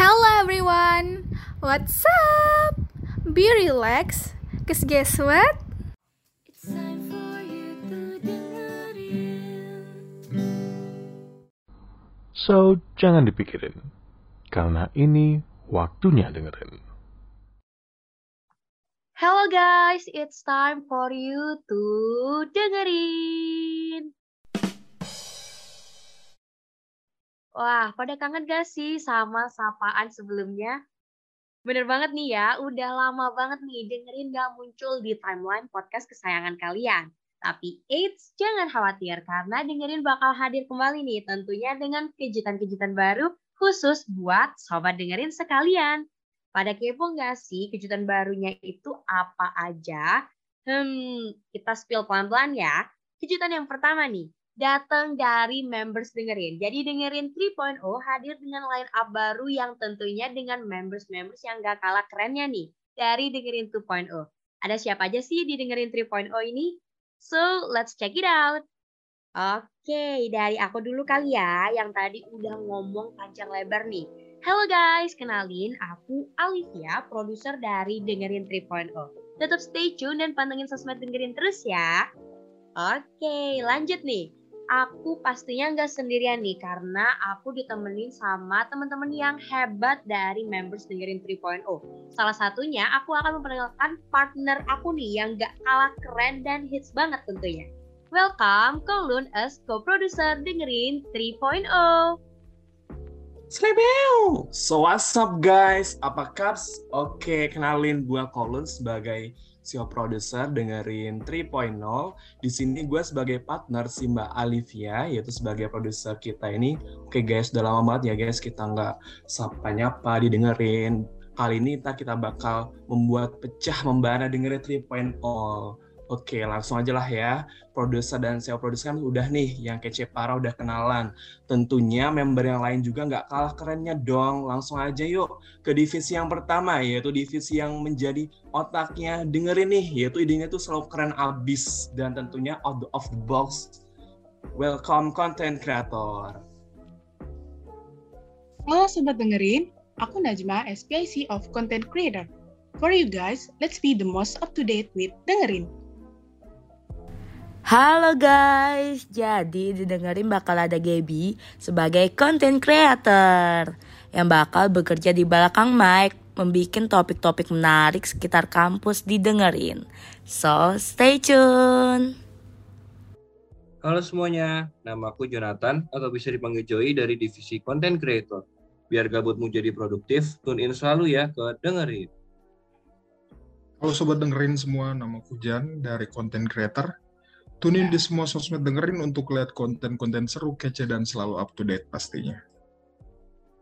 Hello everyone, what's up? Be relaxed, cause guess what? It's time for you to dengerin. So, jangan dipikirin, karena ini waktunya dengerin. Hello guys, it's time for you to dengerin. Wah, pada kangen gak sih sama sapaan sebelumnya? Bener banget nih ya, udah lama banget nih dengerin gak muncul di timeline podcast kesayangan kalian. Tapi eits, jangan khawatir karena dengerin bakal hadir kembali nih tentunya dengan kejutan-kejutan baru khusus buat sobat dengerin sekalian. Pada kepo nggak sih kejutan barunya itu apa aja? Hmm, kita spill pelan-pelan ya. Kejutan yang pertama nih, datang dari members dengerin. Jadi dengerin 3.0 hadir dengan line up baru yang tentunya dengan members-members yang gak kalah kerennya nih dari dengerin 2.0. Ada siapa aja sih di dengerin 3.0 ini? So, let's check it out. Oke, dari aku dulu kali ya yang tadi udah ngomong panjang lebar nih. Halo guys, kenalin aku Alivia, produser dari Dengerin 3.0. Tetap stay tune dan pantengin sosmed dengerin terus ya. Oke, lanjut nih aku pastinya nggak sendirian nih karena aku ditemenin sama teman-teman yang hebat dari members dengerin 3.0. Salah satunya aku akan memperkenalkan partner aku nih yang nggak kalah keren dan hits banget tentunya. Welcome Kolun as co-producer dengerin 3.0. Slebel! So what's up guys? Apa kaps? Oke, kenalin gua Kolun sebagai CEO producer dengerin 3.0. Di sini gue sebagai partner si Mbak Alivia, yaitu sebagai produser kita ini. Oke guys, udah lama banget ya guys kita nggak sapa nyapa didengerin. Kali ini kita, kita bakal membuat pecah membara dengerin 3.0. Oke, langsung aja lah ya. Produser dan SEO produser kan udah nih, yang kece parah udah kenalan. Tentunya member yang lain juga nggak kalah kerennya dong. Langsung aja yuk ke divisi yang pertama, yaitu divisi yang menjadi otaknya dengerin nih, yaitu idenya tuh selalu keren abis. Dan tentunya out of the box. Welcome content creator. Halo sobat dengerin, aku Najma, SPIC of Content Creator. For you guys, let's be the most up to date with dengerin. Halo guys, jadi didengerin bakal ada Gaby sebagai content creator yang bakal bekerja di belakang mic membuat topik-topik menarik sekitar kampus didengerin. So, stay tune. Halo semuanya, nama aku Jonathan atau bisa dipanggil Joy dari divisi content creator. Biar gabutmu jadi produktif, tune in selalu ya ke dengerin. Halo sobat dengerin semua, nama aku Jan dari content creator Tunin di semua sosmed dengerin untuk lihat konten-konten seru, kece, dan selalu up to date pastinya.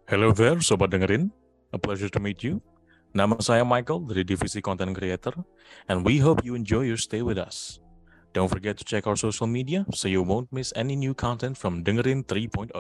Hello there, sobat dengerin. A pleasure to meet you. Nama saya Michael dari divisi content creator, and we hope you enjoy your stay with us. Don't forget to check our social media so you won't miss any new content from Dengerin 3.0.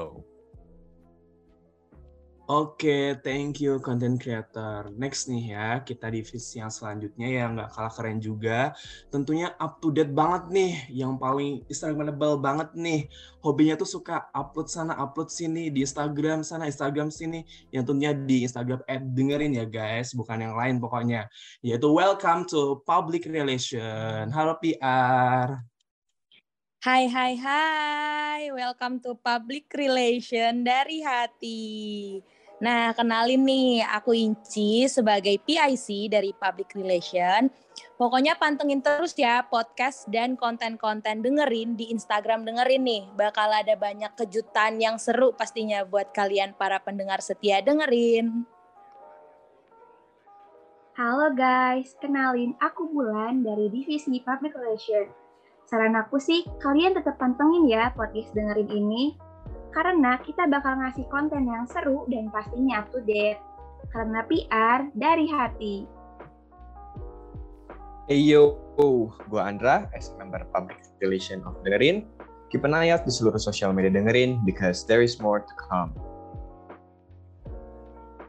Oke, thank you content creator. Next nih ya, kita divisi yang selanjutnya yang nggak kalah keren juga. Tentunya up to date banget nih, yang paling Instagramable banget nih. Hobinya tuh suka upload sana, upload sini, di Instagram sana, Instagram sini. Yang tentunya di Instagram ad dengerin ya guys, bukan yang lain pokoknya. Yaitu welcome to Public Relation. Halo PR. Hai hai hai, welcome to Public Relation dari hati. Nah, kenalin nih, aku Inci sebagai PIC dari Public Relation. Pokoknya pantengin terus ya podcast dan konten-konten dengerin di Instagram dengerin nih. Bakal ada banyak kejutan yang seru pastinya buat kalian para pendengar setia dengerin. Halo guys, kenalin aku Bulan dari Divisi Public Relation. Saran aku sih, kalian tetap pantengin ya podcast dengerin ini karena kita bakal ngasih konten yang seru dan pastinya up to date. Karena PR dari hati. Hey yo, gue Andra, as member Public Relation of Dengerin. Keep an eye out di seluruh sosial media Dengerin because there is more to come.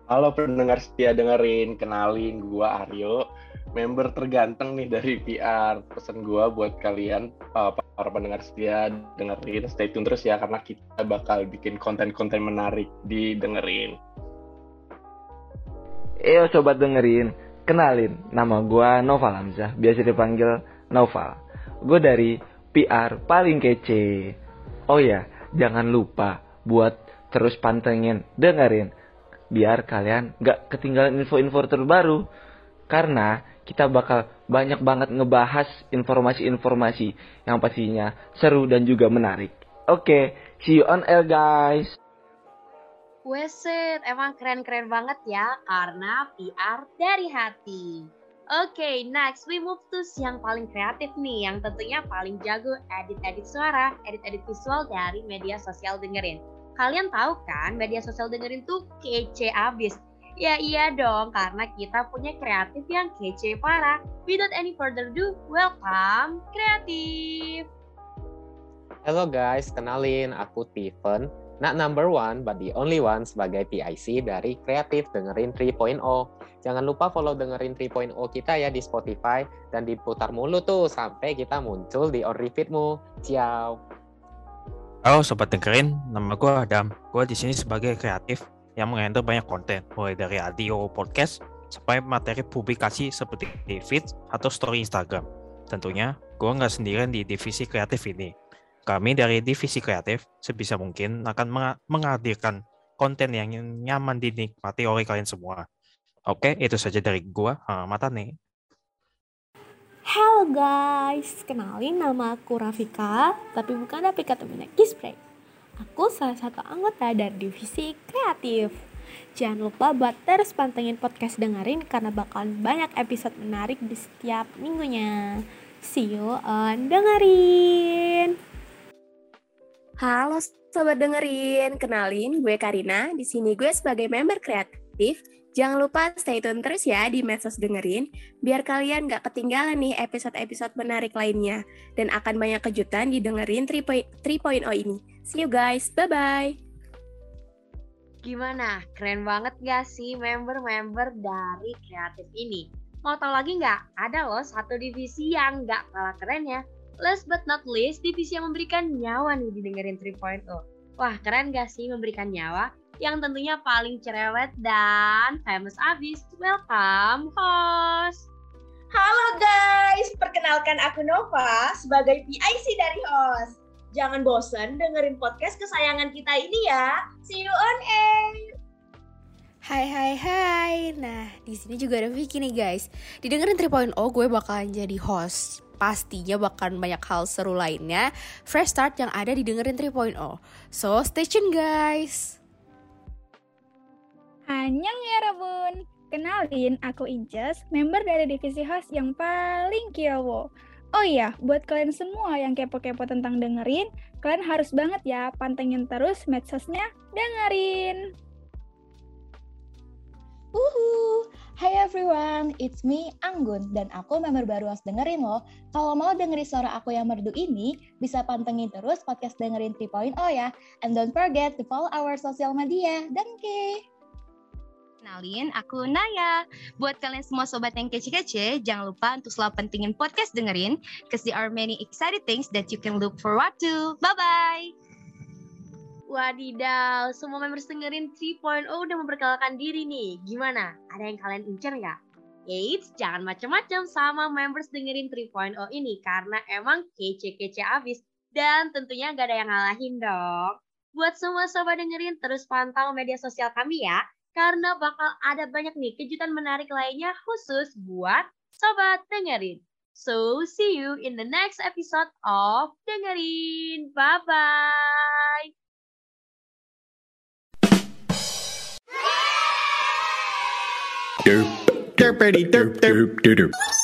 Halo pendengar setia dengerin, kenalin gue Aryo, member terganteng nih dari PR. Pesan gue buat kalian, uh, para pendengar setia dengerin, stay tune terus ya, karena kita bakal bikin konten-konten menarik di dengerin. Eyo sobat dengerin, kenalin, nama gua Noval Hamzah, biasa dipanggil Noval. Gue dari PR paling kece. Oh ya, jangan lupa buat terus pantengin, dengerin, biar kalian gak ketinggalan info-info terbaru. Karena kita bakal banyak banget ngebahas informasi-informasi yang pastinya seru dan juga menarik. Oke, okay, see you on air guys. Weset, emang keren-keren banget ya karena PR dari hati. Oke, okay, next we move to yang paling kreatif nih, yang tentunya paling jago edit-edit suara, edit-edit visual dari media sosial dengerin. Kalian tahu kan, media sosial dengerin tuh kece abis. Ya iya dong, karena kita punya kreatif yang kece parah. Without any further ado, welcome kreatif. Halo guys, kenalin aku Steven. Not number one, but the only one sebagai PIC dari Kreatif Dengerin 3.0. Jangan lupa follow Dengerin 3.0 kita ya di Spotify dan diputar mulu tuh sampai kita muncul di on repeatmu. Ciao. Halo Sobat Dengerin, nama gue Adam. Gue di sini sebagai kreatif yang menghandle banyak konten, mulai dari audio, podcast, sampai materi publikasi seperti feed atau story Instagram. Tentunya, gue nggak sendirian di divisi kreatif ini. Kami dari divisi kreatif sebisa mungkin akan menghadirkan konten yang nyaman dinikmati oleh kalian semua. Oke, itu saja dari gue, Mata nih. Halo guys, kenalin nama aku Rafika, tapi bukan Rafika temennya Kispray. Aku salah satu anggota dari divisi kreatif. Jangan lupa buat terus pantengin podcast dengerin karena bakalan banyak episode menarik di setiap minggunya. See you on dengerin. Halo sobat dengerin, kenalin gue Karina. Di sini gue sebagai member kreatif. Jangan lupa stay tune terus ya di medsos dengerin, biar kalian gak ketinggalan nih episode-episode menarik lainnya. Dan akan banyak kejutan di dengerin 3.0 ini. See you guys, bye-bye. Gimana? Keren banget gak sih member-member dari kreatif ini? Mau tau lagi nggak? Ada loh satu divisi yang nggak kalah keren ya. Last but not least, divisi yang memberikan nyawa nih didengerin 3.0. Wah, keren gak sih memberikan nyawa? Yang tentunya paling cerewet dan famous abis. Welcome, host! Halo guys, perkenalkan aku Nova sebagai PIC dari host. Jangan bosan dengerin podcast kesayangan kita ini ya. See you on air. Hai hai hai. Nah, di sini juga ada Vicky nih guys. Didengerin 3.0 gue bakalan jadi host. Pastinya bakalan banyak hal seru lainnya. Fresh start yang ada di dengerin 3.0. So, stay tune guys. Anyang ya Rabun. Kenalin, aku Inces, member dari divisi host yang paling kiowo. Oh iya, buat kalian semua yang kepo-kepo tentang dengerin, kalian harus banget ya pantengin terus medsosnya dengerin. Uhu, Hai everyone, it's me Anggun dan aku member baru harus dengerin loh. Kalau mau dengerin suara aku yang merdu ini, bisa pantengin terus podcast dengerin 3.0 ya. And don't forget to follow our social media. Danke! Kenalin, aku Naya. Buat kalian semua sobat yang kece-kece, jangan lupa untuk selalu pentingin podcast dengerin, because there are many exciting things that you can look forward to. Bye-bye! Wadidaw, semua members dengerin 3.0 udah memperkenalkan diri nih. Gimana? Ada yang kalian incer nggak? Eits, jangan macam-macam sama members dengerin 3.0 ini karena emang kece-kece abis dan tentunya gak ada yang ngalahin dong. Buat semua sobat dengerin, terus pantau media sosial kami ya karena bakal ada banyak nih kejutan menarik lainnya khusus buat sobat dengerin. So, see you in the next episode of Dengerin. Bye-bye. Derp, derp, derp, derp, derp, derp.